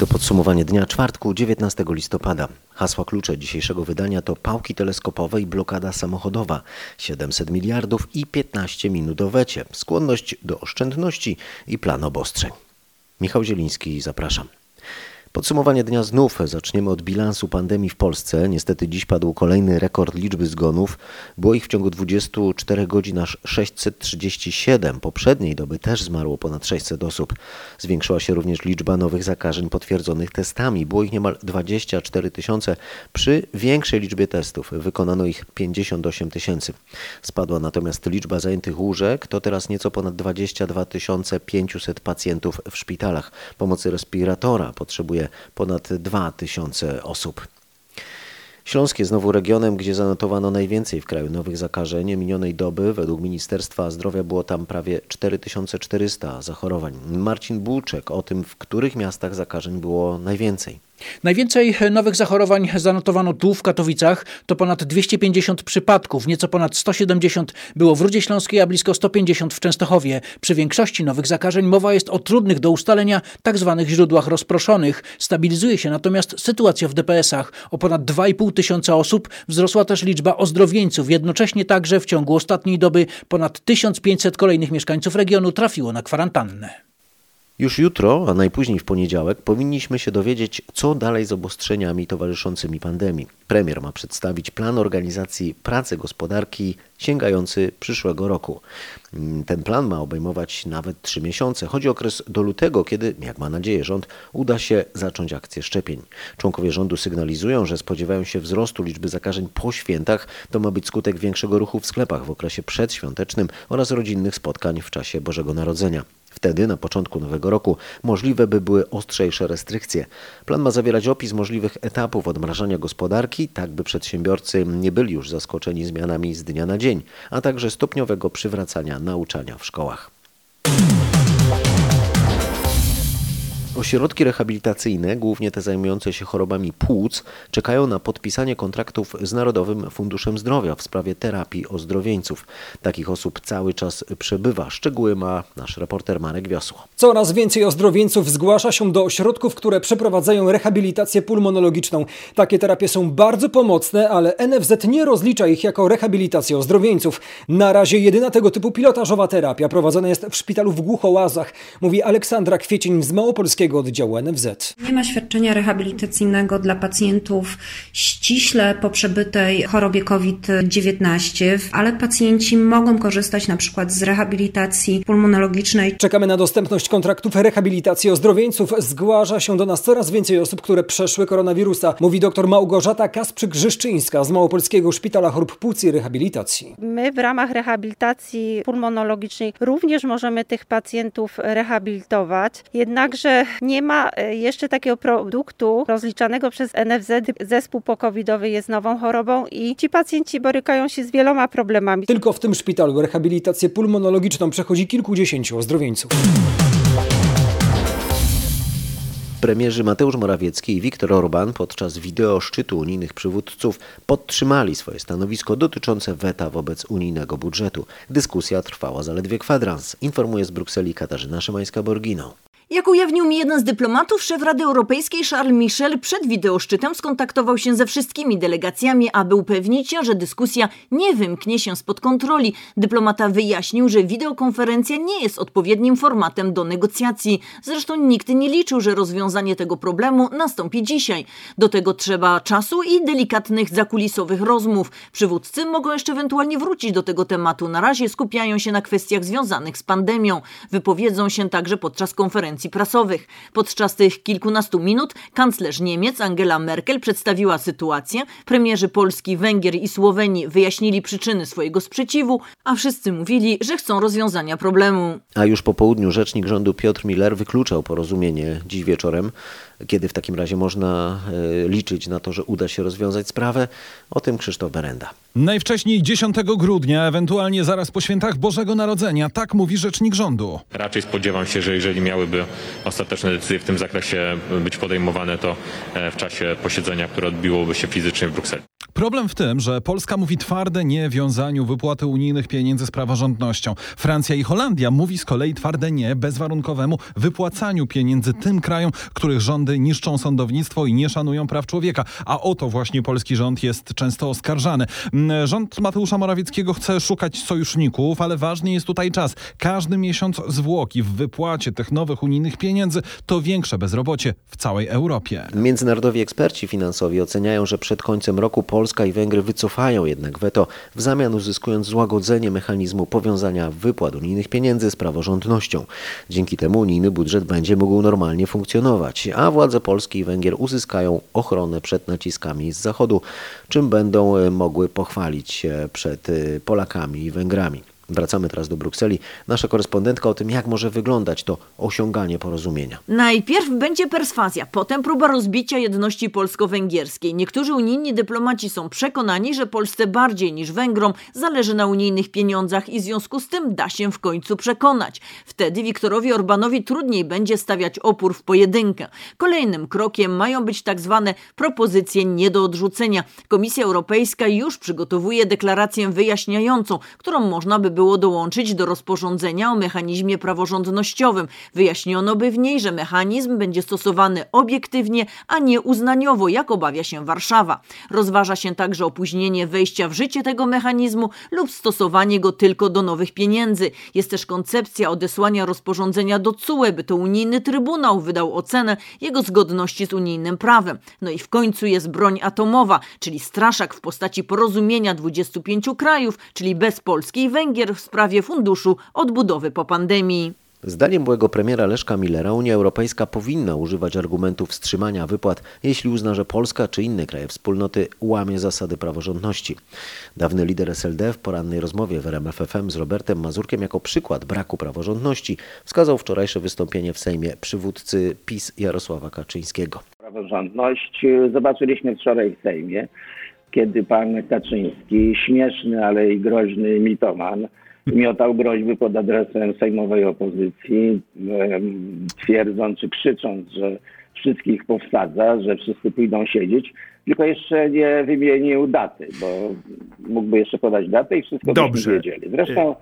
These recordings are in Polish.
To podsumowanie dnia czwartku 19 listopada. Hasła klucze dzisiejszego wydania to pałki teleskopowe i blokada samochodowa, 700 miliardów i 15 minut o wecie, skłonność do oszczędności i plan obostrzeń. Michał Zieliński, zapraszam. Podsumowanie dnia znów zaczniemy od bilansu pandemii w Polsce. Niestety dziś padł kolejny rekord liczby zgonów. Było ich w ciągu 24 godzin aż 637. Poprzedniej doby też zmarło ponad 600 osób. Zwiększyła się również liczba nowych zakażeń potwierdzonych testami. Było ich niemal 24 tysiące. Przy większej liczbie testów wykonano ich 58 tysięcy. Spadła natomiast liczba zajętych łóżek. To teraz nieco ponad 22 500 pacjentów w szpitalach. Pomocy respiratora potrzebuje ponad 2000 osób. Śląskie znowu regionem, gdzie zanotowano najwięcej w kraju nowych zakażeń. Minionej doby według Ministerstwa Zdrowia było tam prawie 4400 zachorowań. Marcin Bułczek o tym, w których miastach zakażeń było najwięcej. Najwięcej nowych zachorowań zanotowano tu w Katowicach. To ponad 250 przypadków, nieco ponad 170 było w Rudzie Śląskiej, a blisko 150 w Częstochowie. Przy większości nowych zakażeń mowa jest o trudnych do ustalenia tzw. Tak źródłach rozproszonych. Stabilizuje się natomiast sytuacja w DPS-ach. O ponad 2,5 tysiąca osób wzrosła też liczba ozdrowieńców. Jednocześnie także w ciągu ostatniej doby ponad 1500 kolejnych mieszkańców regionu trafiło na kwarantannę. Już jutro, a najpóźniej w poniedziałek, powinniśmy się dowiedzieć, co dalej z obostrzeniami towarzyszącymi pandemii. Premier ma przedstawić plan organizacji pracy gospodarki sięgający przyszłego roku. Ten plan ma obejmować nawet trzy miesiące. Chodzi o okres do lutego, kiedy, jak ma nadzieję rząd, uda się zacząć akcję szczepień. Członkowie rządu sygnalizują, że spodziewają się wzrostu liczby zakażeń po świętach. To ma być skutek większego ruchu w sklepach w okresie przedświątecznym oraz rodzinnych spotkań w czasie Bożego Narodzenia. Wtedy, na początku nowego roku, możliwe by były ostrzejsze restrykcje. Plan ma zawierać opis możliwych etapów odmrażania gospodarki, tak by przedsiębiorcy nie byli już zaskoczeni zmianami z dnia na dzień, a także stopniowego przywracania nauczania w szkołach. Ośrodki rehabilitacyjne, głównie te zajmujące się chorobami płuc, czekają na podpisanie kontraktów z Narodowym Funduszem Zdrowia w sprawie terapii ozdrowieńców. Takich osób cały czas przebywa. Szczegóły ma nasz reporter Marek Wiosło. Coraz więcej ozdrowieńców zgłasza się do ośrodków, które przeprowadzają rehabilitację pulmonologiczną. Takie terapie są bardzo pomocne, ale NFZ nie rozlicza ich jako rehabilitację ozdrowieńców. Na razie jedyna tego typu pilotażowa terapia prowadzona jest w szpitalu w Głuchołazach, mówi Aleksandra Kwiecień z Małopolskiego oddziału NFZ. Nie ma świadczenia rehabilitacyjnego dla pacjentów ściśle po przebytej chorobie COVID-19, ale pacjenci mogą korzystać na przykład z rehabilitacji pulmonologicznej. Czekamy na dostępność kontraktów rehabilitacji ozdrowieńców. Zgłasza się do nas coraz więcej osób, które przeszły koronawirusa, mówi dr Małgorzata Kasprzyk-Żyszczyńska z Małopolskiego Szpitala Chorób Płuc i Rehabilitacji. My w ramach rehabilitacji pulmonologicznej również możemy tych pacjentów rehabilitować, jednakże nie ma e, jeszcze takiego produktu rozliczanego przez NFZ. Zespół pokowidowy jest nową chorobą i ci pacjenci borykają się z wieloma problemami. Tylko w tym szpitalu rehabilitację pulmonologiczną przechodzi kilkudziesięciu ozdrowieńców. Premierzy Mateusz Morawiecki i Viktor Orban podczas wideo szczytu unijnych przywódców podtrzymali swoje stanowisko dotyczące weta wobec unijnego budżetu. Dyskusja trwała zaledwie kwadrans, informuje z Brukseli Katarzyna Szymańska-Borgino. Jak ujawnił mi jeden z dyplomatów, szef Rady Europejskiej Charles Michel przed wideoszczytem skontaktował się ze wszystkimi delegacjami, aby upewnić się, że dyskusja nie wymknie się spod kontroli. Dyplomata wyjaśnił, że wideokonferencja nie jest odpowiednim formatem do negocjacji. Zresztą nikt nie liczył, że rozwiązanie tego problemu nastąpi dzisiaj. Do tego trzeba czasu i delikatnych zakulisowych rozmów. Przywódcy mogą jeszcze ewentualnie wrócić do tego tematu. Na razie skupiają się na kwestiach związanych z pandemią. Wypowiedzą się także podczas konferencji konferencji prasowych. Podczas tych kilkunastu minut kanclerz Niemiec Angela Merkel przedstawiła sytuację, premierzy Polski, Węgier i Słowenii wyjaśnili przyczyny swojego sprzeciwu, a wszyscy mówili, że chcą rozwiązania problemu. A już po południu rzecznik rządu Piotr Miller wykluczał porozumienie dziś wieczorem kiedy w takim razie można e, liczyć na to, że uda się rozwiązać sprawę. O tym Krzysztof Berenda. Najwcześniej 10 grudnia, ewentualnie zaraz po świętach Bożego Narodzenia, tak mówi rzecznik rządu. Raczej spodziewam się, że jeżeli miałyby ostateczne decyzje w tym zakresie być podejmowane, to e, w czasie posiedzenia, które odbiłoby się fizycznie w Brukseli. Problem w tym, że Polska mówi twarde nie wiązaniu wypłaty unijnych pieniędzy z praworządnością. Francja i Holandia mówi z kolei twarde nie bezwarunkowemu wypłacaniu pieniędzy tym krajom, których rządy niszczą sądownictwo i nie szanują praw człowieka. A o to właśnie polski rząd jest często oskarżany. Mm, Rząd Mateusza Morawieckiego chce szukać sojuszników, ale ważny jest tutaj czas. Każdy miesiąc zwłoki w wypłacie tych nowych unijnych pieniędzy to większe bezrobocie w całej Europie. Międzynarodowi eksperci finansowi oceniają, że przed końcem roku Polska i Węgry wycofają jednak weto, w zamian uzyskując złagodzenie mechanizmu powiązania wypłat unijnych pieniędzy z praworządnością. Dzięki temu unijny budżet będzie mógł normalnie funkcjonować, a władze Polski i Węgier uzyskają ochronę przed naciskami z Zachodu, czym będą e, mogły pochwalić się przed e, Polakami i Węgrami. Wracamy teraz do Brukseli. Nasza korespondentka o tym, jak może wyglądać to osiąganie porozumienia. Najpierw będzie perswazja, potem próba rozbicia jedności polsko-węgierskiej. Niektórzy unijni dyplomaci są przekonani, że Polsce bardziej niż Węgrom zależy na unijnych pieniądzach i w związku z tym da się w końcu przekonać. Wtedy Wiktorowi Orbanowi trudniej będzie stawiać opór w pojedynkę. Kolejnym krokiem mają być tak zwane propozycje nie do odrzucenia. Komisja Europejska już przygotowuje deklarację wyjaśniającą, którą można by było dołączyć do rozporządzenia o mechanizmie praworządnościowym. Wyjaśniono by w niej, że mechanizm będzie stosowany obiektywnie, a nie uznaniowo, jak obawia się Warszawa. Rozważa się także opóźnienie wejścia w życie tego mechanizmu lub stosowanie go tylko do nowych pieniędzy. Jest też koncepcja odesłania rozporządzenia do CUE, by to unijny trybunał wydał ocenę jego zgodności z unijnym prawem. No i w końcu jest broń atomowa, czyli straszak w postaci porozumienia 25 krajów, czyli bez Polski i Węgier w sprawie funduszu odbudowy po pandemii. Zdaniem byłego premiera Leszka Millera Unia Europejska powinna używać argumentów wstrzymania wypłat, jeśli uzna, że Polska czy inne kraje wspólnoty łamie zasady praworządności. Dawny lider SLD w porannej rozmowie w RMFFM z Robertem Mazurkiem jako przykład braku praworządności wskazał wczorajsze wystąpienie w Sejmie przywódcy PiS Jarosława Kaczyńskiego. praworządność zobaczyliśmy wczoraj w Sejmie, kiedy pan Kaczyński, śmieszny, ale i groźny mitoman, miotał groźby pod adresem sejmowej opozycji, twierdząc czy krzycząc, że wszystkich powsadza, że wszyscy pójdą siedzieć, tylko jeszcze nie wymienił daty, bo mógłby jeszcze podać datę i wszystko Dobrze. byśmy wiedzieli. Zresztą,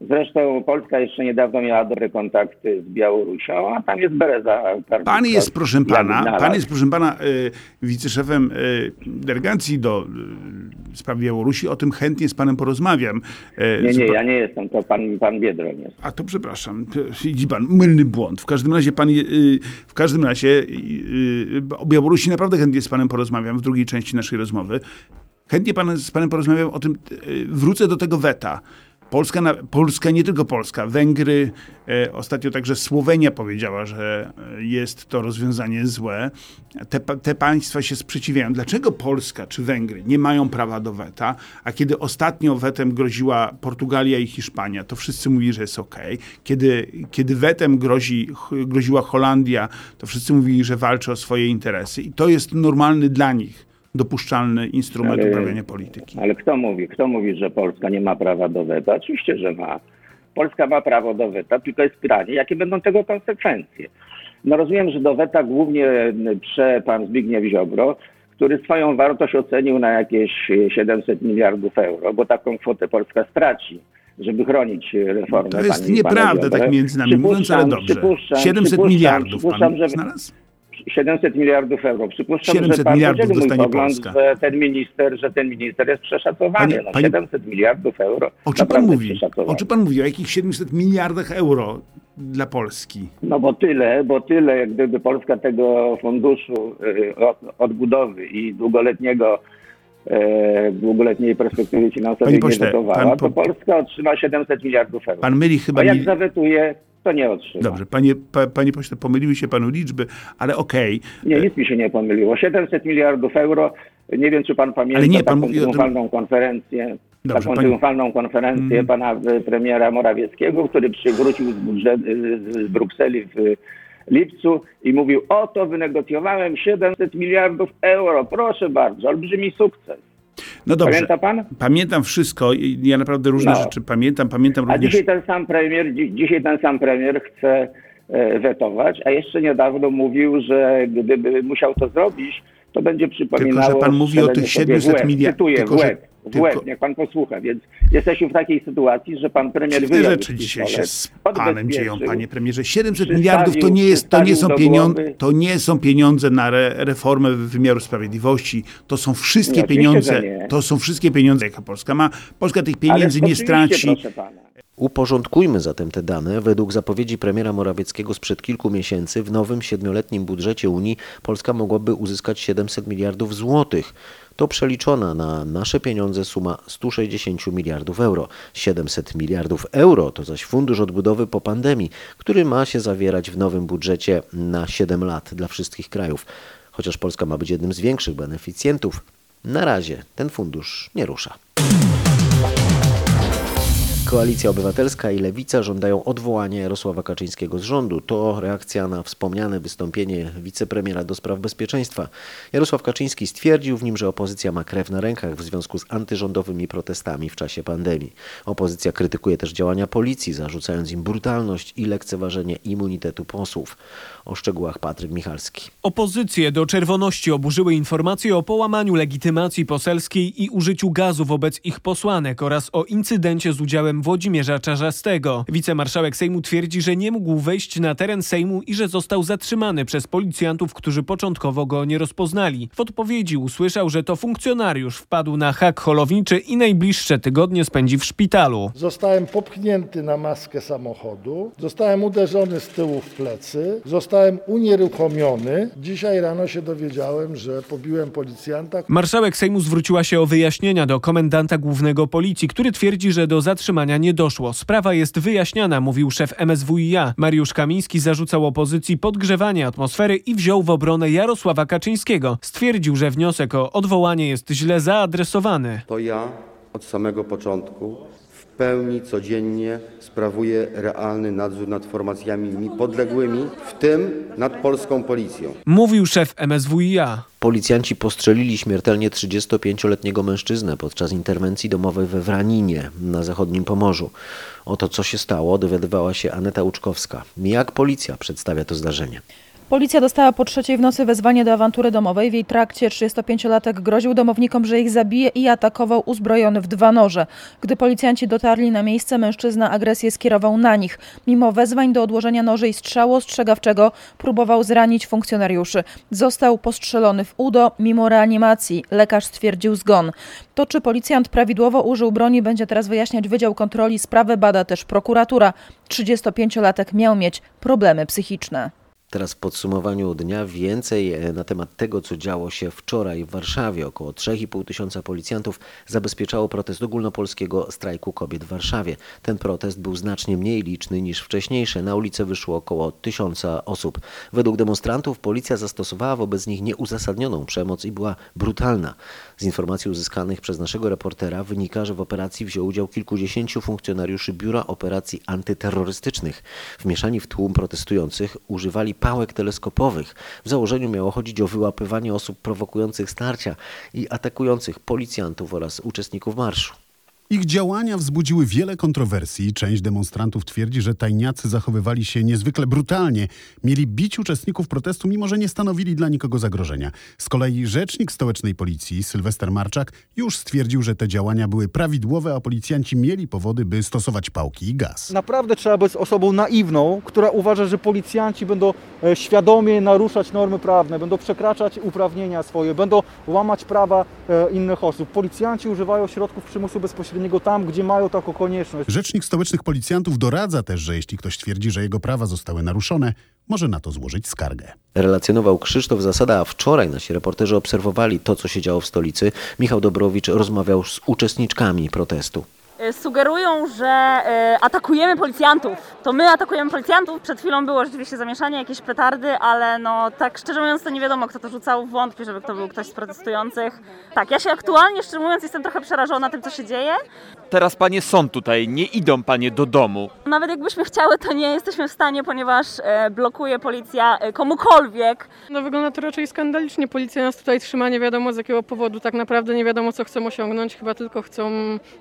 zresztą Polska jeszcze niedawno miała dobre kontakty z Białorusią, a tam jest Bereza. Karnicka, Pan jest, proszę pana, pan jest, proszę pana, y, wiceszefem y, delegacji do y, spraw Białorusi. O tym chętnie z panem porozmawiam. Y, Nie, nie, ja nie jestem, to pan, pan Biedroń jest. A to przepraszam, widzi pan, mylny błąd. W każdym razie pan, y, w każdym razie y, y, o Białorusi naprawdę chętnie z panem porozmawiam w drugiej części naszej rozmowy. Chętnie pan, z panem porozmawiam o tym, wrócę do tego weta. Polska, Polska, nie tylko Polska, Węgry, e, ostatnio także Słowenia powiedziała, że jest to rozwiązanie złe. Te, te państwa się sprzeciwiają. Dlaczego Polska czy Węgry nie mają prawa do weta, a kiedy ostatnio wetem groziła Portugalia i Hiszpania, to wszyscy mówili, że jest ok. Kiedy, kiedy wetem grozi, groziła Holandia, to wszyscy mówili, że walczy o swoje interesy i to jest normalny dla nich dopuszczalny instrument Ale- uprawiania polityki. Ale kto mówi? Kto mówi, że Polska nie ma prawa do weta? Oczywiście, że ma. Polska ma prawo do weta, tylko jest pytanie, jakie będą tego konsekwencje. No rozumiem, że do weta głównie prze pan Zbigniew Ziobro, który swoją wartość ocenił na jakieś 700 miliardów euro, bo taką kwotę Polska straci, żeby chronić reformę. To jest nieprawda, tak między nami mówiąc, ale dobrze. przypuszczam, 700 przypuszczam, miliardów przypuszczam, pan że znalazł? 700 miliardów euro. Przypuszczam, 700 że pan miliardów dostanie pogląd, Polska. że ten minister, że ten minister jest przeszacowany. Panie- no, panie- 700 miliardów euro. O czym pan mówi? O czym pan mówi? O jakich 700 miliardach euro dla Polski? No bo tyle, bo tyle, jak gdyby Polska tego funduszu y, od- odbudowy i długoletniego e, długoletniej perspektywy finansowej Panie nie pośle, wetowała, pan to po- Polska otrzyma 700 miliardów euro. Pan myli chyba... A jak mil- zawetuje, to nie otrzyma. Dobrze, panie, pa, panie pośle, pomyliły się panu liczby, ale okej. Nie, nic mi się nie pomyliło. 700 miliardów euro. Nie wiem, czy pan pamięta Ale nie, pan taką o tym- triumfalną konferencję, Dobrze, taką pani- triumfalną konferencję Mm. pana e, premiera Morawieckiego, który przywrócił z, budżet, z, z Brukseli w lipcu i mówił, oto wynegocjowałem 700 miliardów euro. Proszę bardzo, olbrzymi sukces. No dobrze. Pamięta pan? Pamiętam wszystko i ja naprawdę różne No. rzeczy pamiętam. Pamiętam A również... dzisiaj ten sam premier, dzi- dzisiaj ten sam premier chce e, wetować, a jeszcze niedawno mówił, że gdyby musiał to zrobić, to będzie Tylko, przypominało... że pan mówi o tych sobie w 700 łeb. miliardów. Cytuję, Tylko, w że. W Tylko- łeb, niech pan posłucha, więc jesteśmy w takiej sytuacji, że pan premier Dziwne wyjął rzeczy dzisiaj się z panem dzieją, panie premierze. 700 Przystawił- miliardów to nie, jest, to nie, są, pieniądze, to nie są pieniądze na re, reformę wymiaru sprawiedliwości. To są wszystkie Nie, pieniądze. To są wszystkie pieniądze, jakie Polska ma. Polska tych pieniędzy nie straci. Proszę pana. Uporządkujmy zatem te dane. Według zapowiedzi premiera Morawieckiego sprzed kilku miesięcy w nowym siedmioletnim budżecie Unii Polska mogłaby uzyskać 700 miliardów złotych. To przeliczona na nasze pieniądze suma 160 miliardów euro. 700 miliardów euro to zaś fundusz odbudowy po pandemii, który ma się zawierać w nowym budżecie na 7 lat dla wszystkich krajów. Chociaż Polska ma być jednym z większych beneficjentów, na razie ten fundusz nie rusza. Koalicja Obywatelska i Lewica żądają odwołania Jarosława Kaczyńskiego z rządu. To reakcja na wspomniane wystąpienie wicepremiera do spraw bezpieczeństwa. Jarosław Kaczyński stwierdził w nim, że opozycja ma krew na rękach w związku z antyrządowymi protestami w czasie pandemii. Opozycja krytykuje też działania policji, zarzucając im brutalność i lekceważenie immunitetu posłów. O szczegółach Patryk Michalski. Opozycję do czerwoności oburzyły informacje o połamaniu legitymacji poselskiej i użyciu gazu wobec ich posłanek oraz o incydencie z udziałem Włodzimierza Czarzastego. Wicemarszałek Sejmu twierdzi, że nie mógł wejść na teren Sejmu i że został zatrzymany przez policjantów, którzy początkowo go nie rozpoznali. W odpowiedzi usłyszał, że to funkcjonariusz wpadł na hak holowniczy i najbliższe tygodnie spędzi w szpitalu. Zostałem popchnięty na maskę samochodu, zostałem uderzony z tyłu w plecy, zostałem unieruchomiony. Dzisiaj rano się dowiedziałem, że pobiłem policjanta. Marszałek Sejmu zwróciła się o wyjaśnienia do komendanta głównego policji, który twierdzi, że do zatrzymania nie doszło. Sprawa jest wyjaśniana, mówił szef MSWiA. Mariusz Kamiński zarzucał opozycji podgrzewanie atmosfery i wziął w obronę Jarosława Kaczyńskiego. Stwierdził, że wniosek o odwołanie jest źle zaadresowany. To ja od samego początku pełni codziennie sprawuję realny nadzór nad formacjami mi podległymi, w tym nad polską policją. Mówił szef MSWiA. Policjanci postrzelili śmiertelnie 35-letniego mężczyznę podczas interwencji domowej we Wraninie na zachodnim Pomorzu. O to, co się stało, dowiadywała się Aneta Łuczkowska. Jak policja przedstawia to zdarzenie? Policja dostała po trzeciej w nocy wezwanie do awantury domowej. W jej trakcie 35-latek groził domownikom, że ich zabije i atakował uzbrojony w dwa noże. Gdy policjanci dotarli na miejsce, mężczyzna agresję skierował na nich. Mimo wezwań do odłożenia noży i strzału ostrzegawczego próbował zranić funkcjonariuszy. Został postrzelony w udo mimo reanimacji. Lekarz stwierdził zgon. To, czy policjant prawidłowo użył broni, będzie teraz wyjaśniać Wydział Kontroli. Sprawę bada też prokuratura. 35-latek miał mieć problemy psychiczne. Teraz w podsumowaniu dnia więcej e, na temat tego, co działo się wczoraj w Warszawie. Około 3,5 tysiąca policjantów zabezpieczało protest ogólnopolskiego strajku kobiet w Warszawie. Ten protest był znacznie mniej liczny niż wcześniejsze. Na ulicę wyszło około tysiąca osób. Według demonstrantów policja zastosowała wobec nich nieuzasadnioną przemoc i była brutalna. Z informacji uzyskanych przez naszego reportera wynika, że w operacji wziął udział kilkudziesięciu funkcjonariuszy Biura Operacji Antyterrorystycznych. Wmieszani w tłum protestujących używali pałek teleskopowych. W założeniu miało chodzić o wyłapywanie osób prowokujących starcia i atakujących policjantów oraz uczestników marszu. Ich działania wzbudziły wiele kontrowersji. Część demonstrantów twierdzi, że tajniacy zachowywali się niezwykle brutalnie. Mieli bić uczestników protestu, mimo że nie stanowili dla nikogo zagrożenia. Z kolei rzecznik stołecznej policji, Sylwester Marczak, już stwierdził, że te działania były prawidłowe, a policjanci mieli powody, by stosować pałki i gaz. Naprawdę trzeba być osobą naiwną, która uważa, że policjanci będą e, świadomie naruszać normy prawne, będą przekraczać uprawnienia swoje, będą łamać prawa e, innych osób. Policjanci używają środków przymusu bezpośredniego tam, gdzie mają taką konieczność. Rzecznik stołecznych policjantów doradza też, że jeśli ktoś twierdzi, że jego prawa zostały naruszone, może na to złożyć skargę. Relacjonował Krzysztof Zasada, a wczoraj nasi reporterzy obserwowali to, co się działo w stolicy. Michał Dobrowicz rozmawiał z uczestniczkami protestu. Sugerują, że e, atakujemy policjantów. To my atakujemy policjantów. Przed chwilą było rzeczywiście zamieszanie, jakieś petardy, ale no tak szczerze mówiąc to nie wiadomo kto to rzucał. Wątpię, żeby to był ktoś z protestujących. Tak, ja się aktualnie szczerze mówiąc jestem trochę przerażona tym, co się dzieje. Teraz panie są tutaj, nie idą panie do domu. Nawet jakbyśmy chciały, to nie jesteśmy w stanie, ponieważ e, blokuje policja e, komukolwiek. No wygląda to raczej skandalicznie. Policja nas tutaj trzyma, nie wiadomo z jakiego powodu. Tak naprawdę nie wiadomo, co chcą osiągnąć. Chyba tylko chcą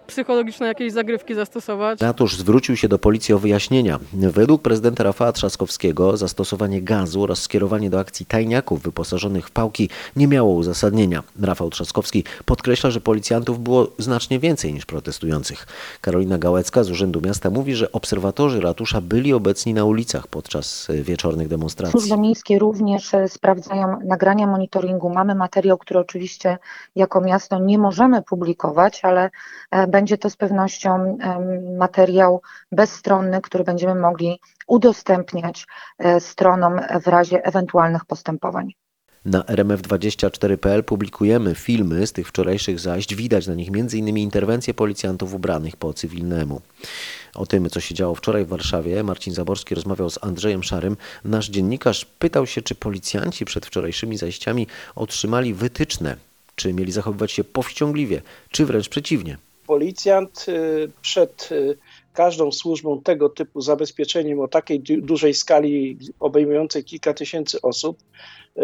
psychologiczne jakieś zagrywki zastosować. Ratusz zwrócił się do policji o wyjaśnienia. Według prezydenta Rafała Trzaskowskiego zastosowanie gazu oraz skierowanie do akcji tajniaków wyposażonych w pałki nie miało uzasadnienia. Rafał Trzaskowski podkreśla, że policjantów było znacznie więcej niż protestujących. Karolina Gałecka z Urzędu Miasta mówi, że obserwatorzy ratusza byli obecni na ulicach podczas e, wieczornych demonstracji. Służby miejskie również e, sprawdzają nagrania monitoringu. Mamy materiał, który oczywiście jako miasto nie możemy publikować, ale e, będzie to z pewnością em, materiał bezstronny, który będziemy mogli udostępniać e, stronom w razie ewentualnych postępowań. Na rmf24.pl publikujemy filmy z tych wczorajszych zajść. Widać na nich m.in. interwencje policjantów ubranych po cywilnemu. O tym, co się działo wczoraj w Warszawie, Marcin Zaborski rozmawiał z Andrzejem Szarym. Nasz dziennikarz pytał się, czy policjanci przed wczorajszymi zajściami otrzymali wytyczne, czy mieli zachowywać się powściągliwie, czy wręcz przeciwnie. Policjant y, przed y, każdą służbą tego typu zabezpieczeniem o takiej du- dużej skali obejmującej kilka tysięcy osób y,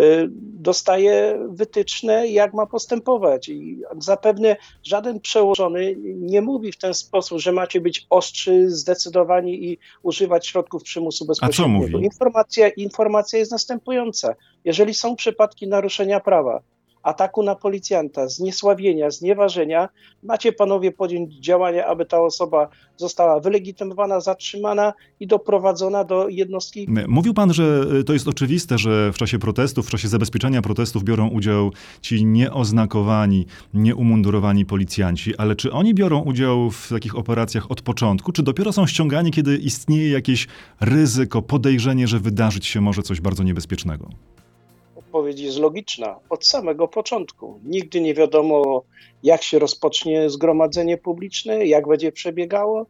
dostaje wytyczne, jak ma postępować. I zapewne żaden przełożony nie mówi w ten sposób, że macie być ostrzy, zdecydowani i używać środków przymusu bezpośredniego. mówi? Informacja, informacja jest następująca. Jeżeli są przypadki naruszenia prawa, ataku na policjanta, zniesławienia, znieważenia, macie panowie podjąć działania, aby ta osoba została wylegitymowana, zatrzymana i doprowadzona do jednostki Mówił pan, że y, to jest oczywiste, że w czasie protestów, w czasie zabezpieczenia protestów biorą udział ci nieoznakowani, nieumundurowani policjanci, ale czy oni biorą udział w takich operacjach od początku, czy dopiero są ściągani, kiedy istnieje jakieś ryzyko, podejrzenie, że wydarzyć się może coś bardzo niebezpiecznego? Odpowiedź jest logiczna. Od samego początku. Nigdy nie wiadomo, jak się rozpocznie zgromadzenie publiczne, jak będzie przebiegało.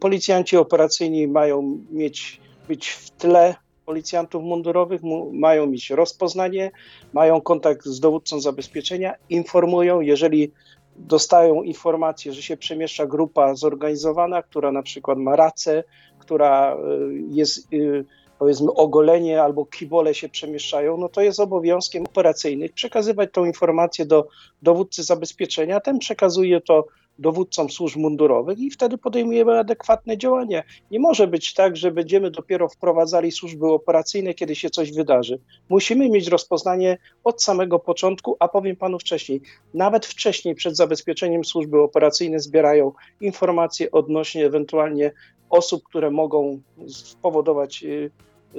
Policjanci operacyjni mają mieć, być w tle policjantów mundurowych, mu, mają mieć rozpoznanie, mają kontakt z dowódcą zabezpieczenia, informują, jeżeli dostają informację, że się przemieszcza grupa zorganizowana, która na przykład ma racę, która y, jest y, powiedzmy ogolenie albo kibole się przemieszczają, no to jest obowiązkiem operacyjnych przekazywać tą informację do dowódcy zabezpieczenia, ten przekazuje to dowódcom służb mundurowych i wtedy podejmujemy adekwatne działania. Nie może być tak, że będziemy dopiero wprowadzali służby operacyjne, kiedy się coś wydarzy. Musimy mieć rozpoznanie od samego początku, a powiem panu wcześniej, nawet wcześniej przed zabezpieczeniem służby operacyjne zbierają informacje odnośnie ewentualnie osób, które mogą spowodować y,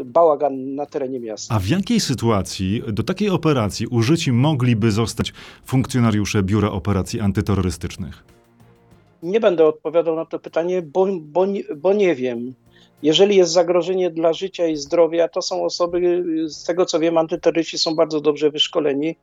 bałagan na terenie miasta. A w jakiej sytuacji do takiej operacji użyci mogliby zostać funkcjonariusze Biura Operacji Antyterrorystycznych? Nie będę odpowiadał na to pytanie, bo, bo, nie- bo nie wiem. Jeżeli jest zagrożenie dla życia i zdrowia, to są osoby, z tego co wiem, antyterroryści są bardzo dobrze wyszkoleni,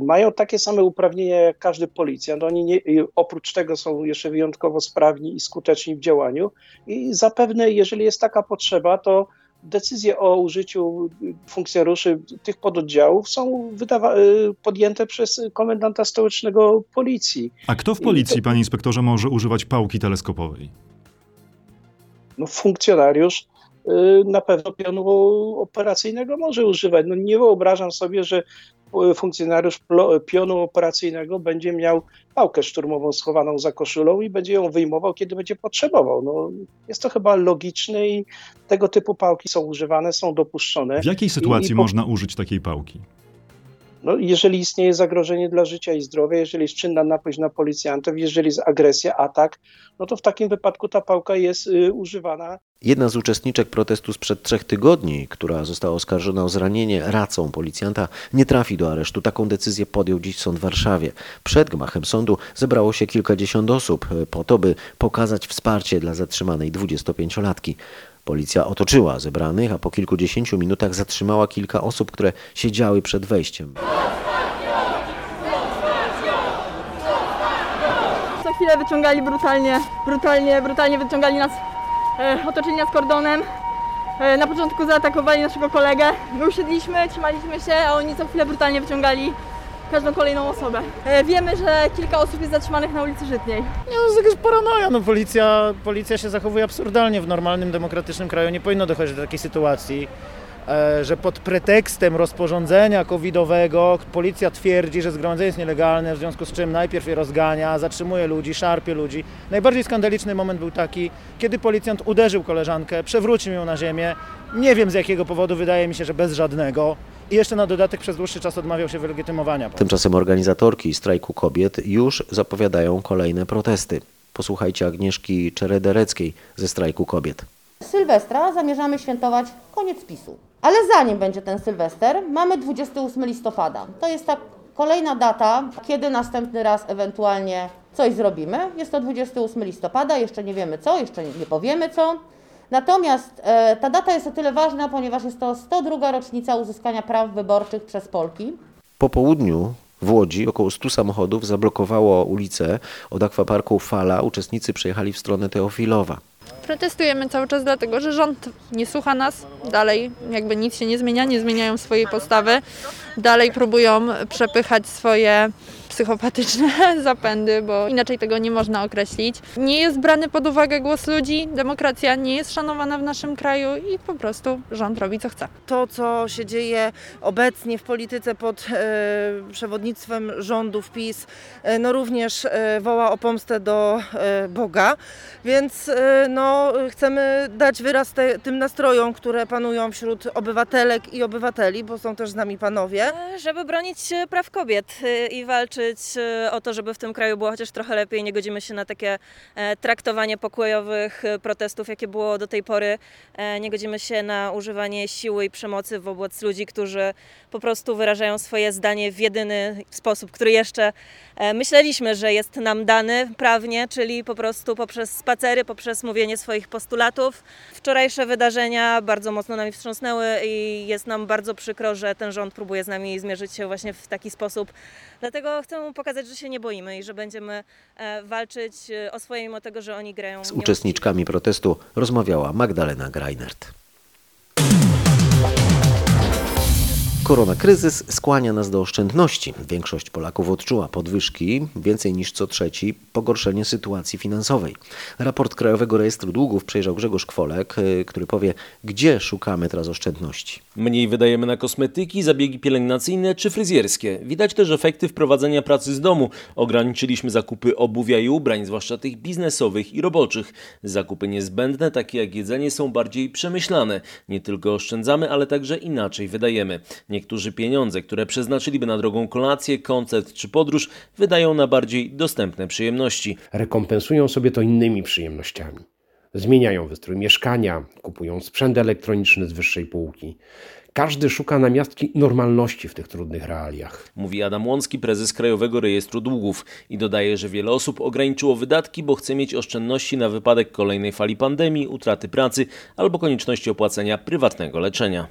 mają takie same uprawnienia jak każdy policjant. Oni nie, oprócz tego są jeszcze wyjątkowo sprawni i skuteczni w działaniu i zapewne, jeżeli jest taka potrzeba, to decyzje o użyciu funkcjonariuszy tych pododdziałów są wydawa- podjęte przez komendanta stołecznego policji. A kto w policji, panie inspektorze, może używać pałki teleskopowej? no, funkcjonariusz y, na pewno pionu operacyjnego może używać. No, nie wyobrażam sobie, że y, funkcjonariusz pionu operacyjnego będzie miał pałkę szturmową schowaną za koszulą i będzie ją wyjmował, kiedy będzie potrzebował. No, jest to chyba logiczne i tego typu pałki są używane, są dopuszczone. W jakiej I- sytuacji i po- można użyć takiej pałki? No, jeżeli istnieje zagrożenie dla życia i zdrowia, jeżeli jest czynna napaść na policjantów, jeżeli jest agresja, atak, no to w takim wypadku ta pałka jest y, używana Jedna z uczestniczek protestu sprzed trzech tygodni, która została oskarżona o zranienie racą policjanta, nie trafi do aresztu. Taką decyzję podjął dziś sąd w Warszawie. Przed gmachem sądu zebrało się kilkadziesiąt osób e, po to, by pokazać wsparcie dla zatrzymanej 25-latki. Policja otoczyła zebranych, a po kilkudziesięciu minutach zatrzymała kilka osób, które siedziały przed wejściem. Co chwilę wyciągali brutalnie, brutalnie, brutalnie wyciągali nas, e, otoczyli nas kordonem. E, na początku zaatakowali naszego kolegę. My usiedliśmy, trzymaliśmy się, a oni co chwilę brutalnie wyciągali każdą kolejną osobę. E, wiemy, że kilka osób jest zatrzymanych na ulicy Żytniej. Nie, no, to jest jakaś paranoja. No, policja, policja się zachowuje absurdalnie w normalnym, demokratycznym kraju. Nie powinno dochodzić do takiej sytuacji. E, że pod pretekstem rozporządzenia covidowego policja twierdzi, że zgromadzenie jest nielegalne, w związku z czym najpierw je rozgania, zatrzymuje ludzi, szarpie ludzi. Najbardziej skandaliczny moment był taki, kiedy policjant uderzył koleżankę, przewrócił ją na ziemię. Nie wiem z jakiego powodu, wydaje mi się, że bez żadnego. I jeszcze na dodatek przez dłuższy czas odmawiał się wylegitymowania. Tymczasem organizatorki strajku kobiet już zapowiadają kolejne protesty. Posłuchajcie Agnieszki Czeredereckiej ze strajku kobiet. Sylwestra zamierzamy świętować koniec PiSu. Ale zanim będzie ten Sylwester, mamy 28 listopada. To jest ta kolejna data, kiedy następny raz ewentualnie coś zrobimy. Jest to 28 listopada, jeszcze nie wiemy co, jeszcze nie powiemy co. Natomiast e, ta data jest o tyle ważna, ponieważ jest to 102 rocznica uzyskania praw wyborczych przez Polki. Po południu w Łodzi około 100 samochodów zablokowało ulicę od akwaparku Fala. Uczestnicy przejechali w stronę Teofilowa. Protestujemy cały czas dlatego, że rząd nie słucha nas, dalej jakby nic się nie zmienia, nie zmieniają swojej postawy, dalej próbują przepychać swoje psychopatyczne zapędy, bo inaczej tego nie można określić. Nie jest brany pod uwagę głos ludzi, demokracja nie jest szanowana w naszym kraju i po prostu rząd robi co chce. To, co się dzieje obecnie w polityce pod e, przewodnictwem rządów PiS, e, no również e, woła o pomstę do e, Boga, więc e, no, chcemy dać wyraz te, tym nastrojom, które panują wśród obywatelek i obywateli, bo są też z nami panowie. Żeby bronić e, praw kobiet e, i walczyć e, o to, żeby w tym kraju było chociaż trochę lepiej. Nie godzimy się na takie e, traktowanie pokojowych e, protestów, jakie było do tej pory. Nie godzimy się na używanie siły i przemocy wobec ludzi, którzy po prostu wyrażają swoje zdanie w jedyny sposób, który jeszcze myśleliśmy, że jest nam dany prawnie, czyli po prostu poprzez spacery, poprzez mówienie swoich postulatów. Wczorajsze wydarzenia bardzo mocno nami wstrząsnęły i jest nam bardzo przykro, że ten rząd próbuje z nami zmierzyć się właśnie w taki sposób. Dlatego chcę mu pokazać, że się nie boimy i że będziemy e, walczyć e, o swoje, mimo tego, że oni grają. Z uczestniczkami protestu rozmawiała Magdalena Greinert. Koronakryzys skłania nas do oszczędności. Większość Polaków odczuła podwyżki, więcej niż co trzeci pogorszenie sytuacji finansowej. Raport Krajowego Rejestru Długów przejrzał Grzegorz Kwolek, y, który powie, gdzie szukamy teraz oszczędności. Mniej wydajemy na kosmetyki, zabiegi pielęgnacyjne czy fryzjerskie. Widać też efekty wprowadzenia pracy z domu. Ograniczyliśmy zakupy obuwia i ubrań, zwłaszcza tych biznesowych i roboczych. Zakupy niezbędne, takie jak jedzenie, są bardziej przemyślane. Nie tylko oszczędzamy, ale także inaczej wydajemy. Niektórzy pieniądze, które przeznaczyliby na drogą kolację, koncert czy podróż, wydają na bardziej dostępne przyjemności. rekompensują sobie to innymi przyjemnościami. Zmieniają wystrój mieszkania, kupują sprzęt elektroniczny z wyższej półki. Każdy szuka namiastki normalności w tych trudnych realiach. Mówi Adam Łącki, prezes Krajowego Rejestru Długów i dodaje, że wiele osób ograniczyło wydatki, bo chce mieć oszczędności na wypadek kolejnej fali pandemii, utraty pracy albo konieczności opłacenia prywatnego leczenia.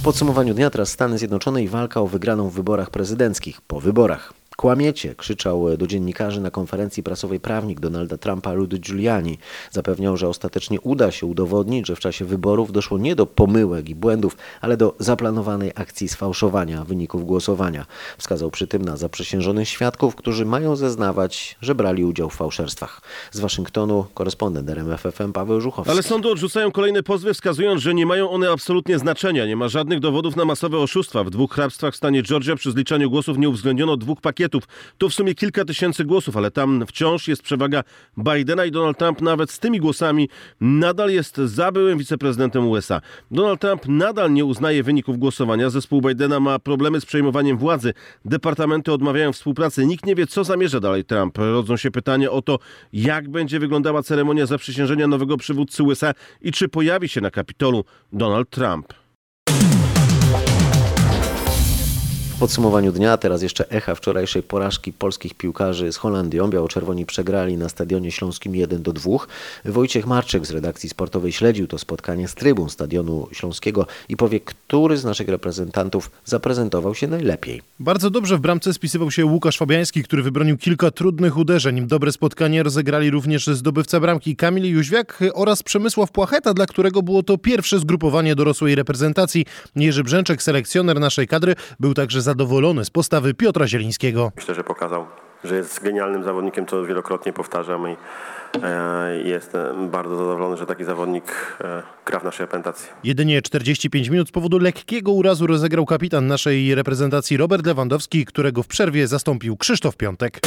W podsumowaniu dnia teraz Stany Zjednoczone i walka o wygraną w wyborach prezydenckich. Po wyborach. Kłamiecie, krzyczał do dziennikarzy na konferencji prasowej prawnik Donalda Trumpa Rudy Giuliani. Zapewniał, że ostatecznie uda się udowodnić, że w czasie wyborów doszło nie do pomyłek i błędów, ale do zaplanowanej akcji sfałszowania wyników głosowania. Wskazał przy tym na zaprzysiężonych świadków, którzy mają zeznawać, że brali udział w fałszerstwach. Z Waszyngtonu korespondent RMFFM Paweł Żuchowski. Ale sądy odrzucają kolejne pozwy, wskazując, że nie mają one absolutnie znaczenia. Nie ma żadnych dowodów na masowe oszustwa. W dwóch hrabstwach w stanie Georgia przy zliczaniu głosów nie uwzględniono dwóch pakietów. To w sumie kilka tysięcy głosów, ale tam wciąż jest przewaga Bidena i Donald Trump nawet z tymi głosami nadal jest za byłym wiceprezydentem USA. Donald Trump nadal nie uznaje wyników głosowania. Zespół Bidena ma problemy z przejmowaniem władzy. Departamenty odmawiają współpracy. Nikt nie wie, co zamierza dalej Trump. Rodzą się pytania o to, jak będzie wyglądała ceremonia zaprzysiężenia nowego przywódcy USA i czy pojawi się na Kapitolu Donald Trump. Podsumowaniu dnia teraz jeszcze echa wczorajszej porażki polskich piłkarzy z Holandią. Biało-czerwoni przegrali na Stadionie Śląskim 1 do 2. Wojciech Marczyk z redakcji sportowej śledził to spotkanie z trybun Stadionu Śląskiego i powie, który z naszych reprezentantów zaprezentował się najlepiej. Bardzo dobrze w bramce spisywał się Łukasz Fabiański, który wybronił kilka trudnych uderzeń. Dobre spotkanie rozegrali również zdobywca bramki Kamil Jóźwiak oraz Przemysław Płacheta, dla którego było to pierwsze zgrupowanie dorosłej reprezentacji. Jerzy Brzęczek, selekcjoner naszej kadry, był także zadowolony z postawy Piotra Zielińskiego. Myślę, że pokazał że jest genialnym zawodnikiem, co wielokrotnie powtarzam i e, jestem bardzo zadowolony, że taki zawodnik e, gra w naszej reprezentacji. Jedynie 45 minut z powodu lekkiego urazu rozegrał kapitan naszej reprezentacji Robert Lewandowski, którego w przerwie zastąpił Krzysztof Piątek.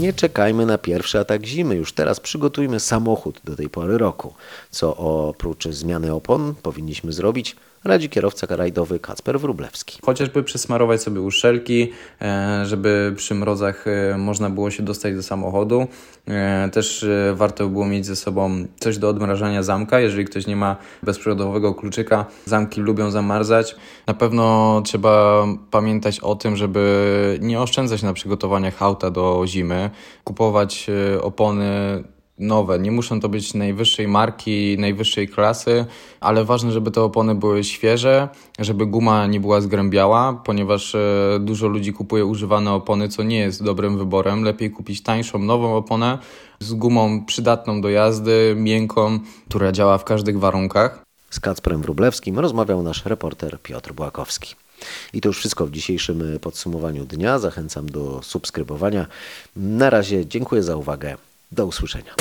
Nie czekajmy na pierwszy atak zimy. Już teraz przygotujmy samochód do tej pory roku. Co oprócz zmiany opon powinniśmy zrobić, radzi kierowca rajdowy Kacper Wróblewski. Chociażby przysmarować sobie uszelki, e, żeby przy mrozach e, można było się dostać do samochodu. E, Też warto było mieć ze sobą coś do odmrażania zamka, jeżeli ktoś nie ma bezprzewodowego kluczyka. Zamki lubią zamarzać. Na pewno trzeba pamiętać o tym, żeby nie oszczędzać na przygotowaniach auta do zimy, kupować opony nowe. Nie muszą to być najwyższej marki, najwyższej klasy, ale ważne, żeby te opony były świeże, żeby guma nie była zgrębiała, ponieważ e, dużo ludzi kupuje używane opony, co nie jest dobrym wyborem. Lepiej kupić tańszą, nową oponę z gumą przydatną do jazdy, miękką, która działa w każdych warunkach. Z Kacprem Wróblewskim rozmawiał nasz reporter Piotr Błakowski. I to już wszystko w dzisiejszym podsumowaniu dnia. Zachęcam do subskrybowania. Na razie dziękuję za uwagę. Do usłyszenia.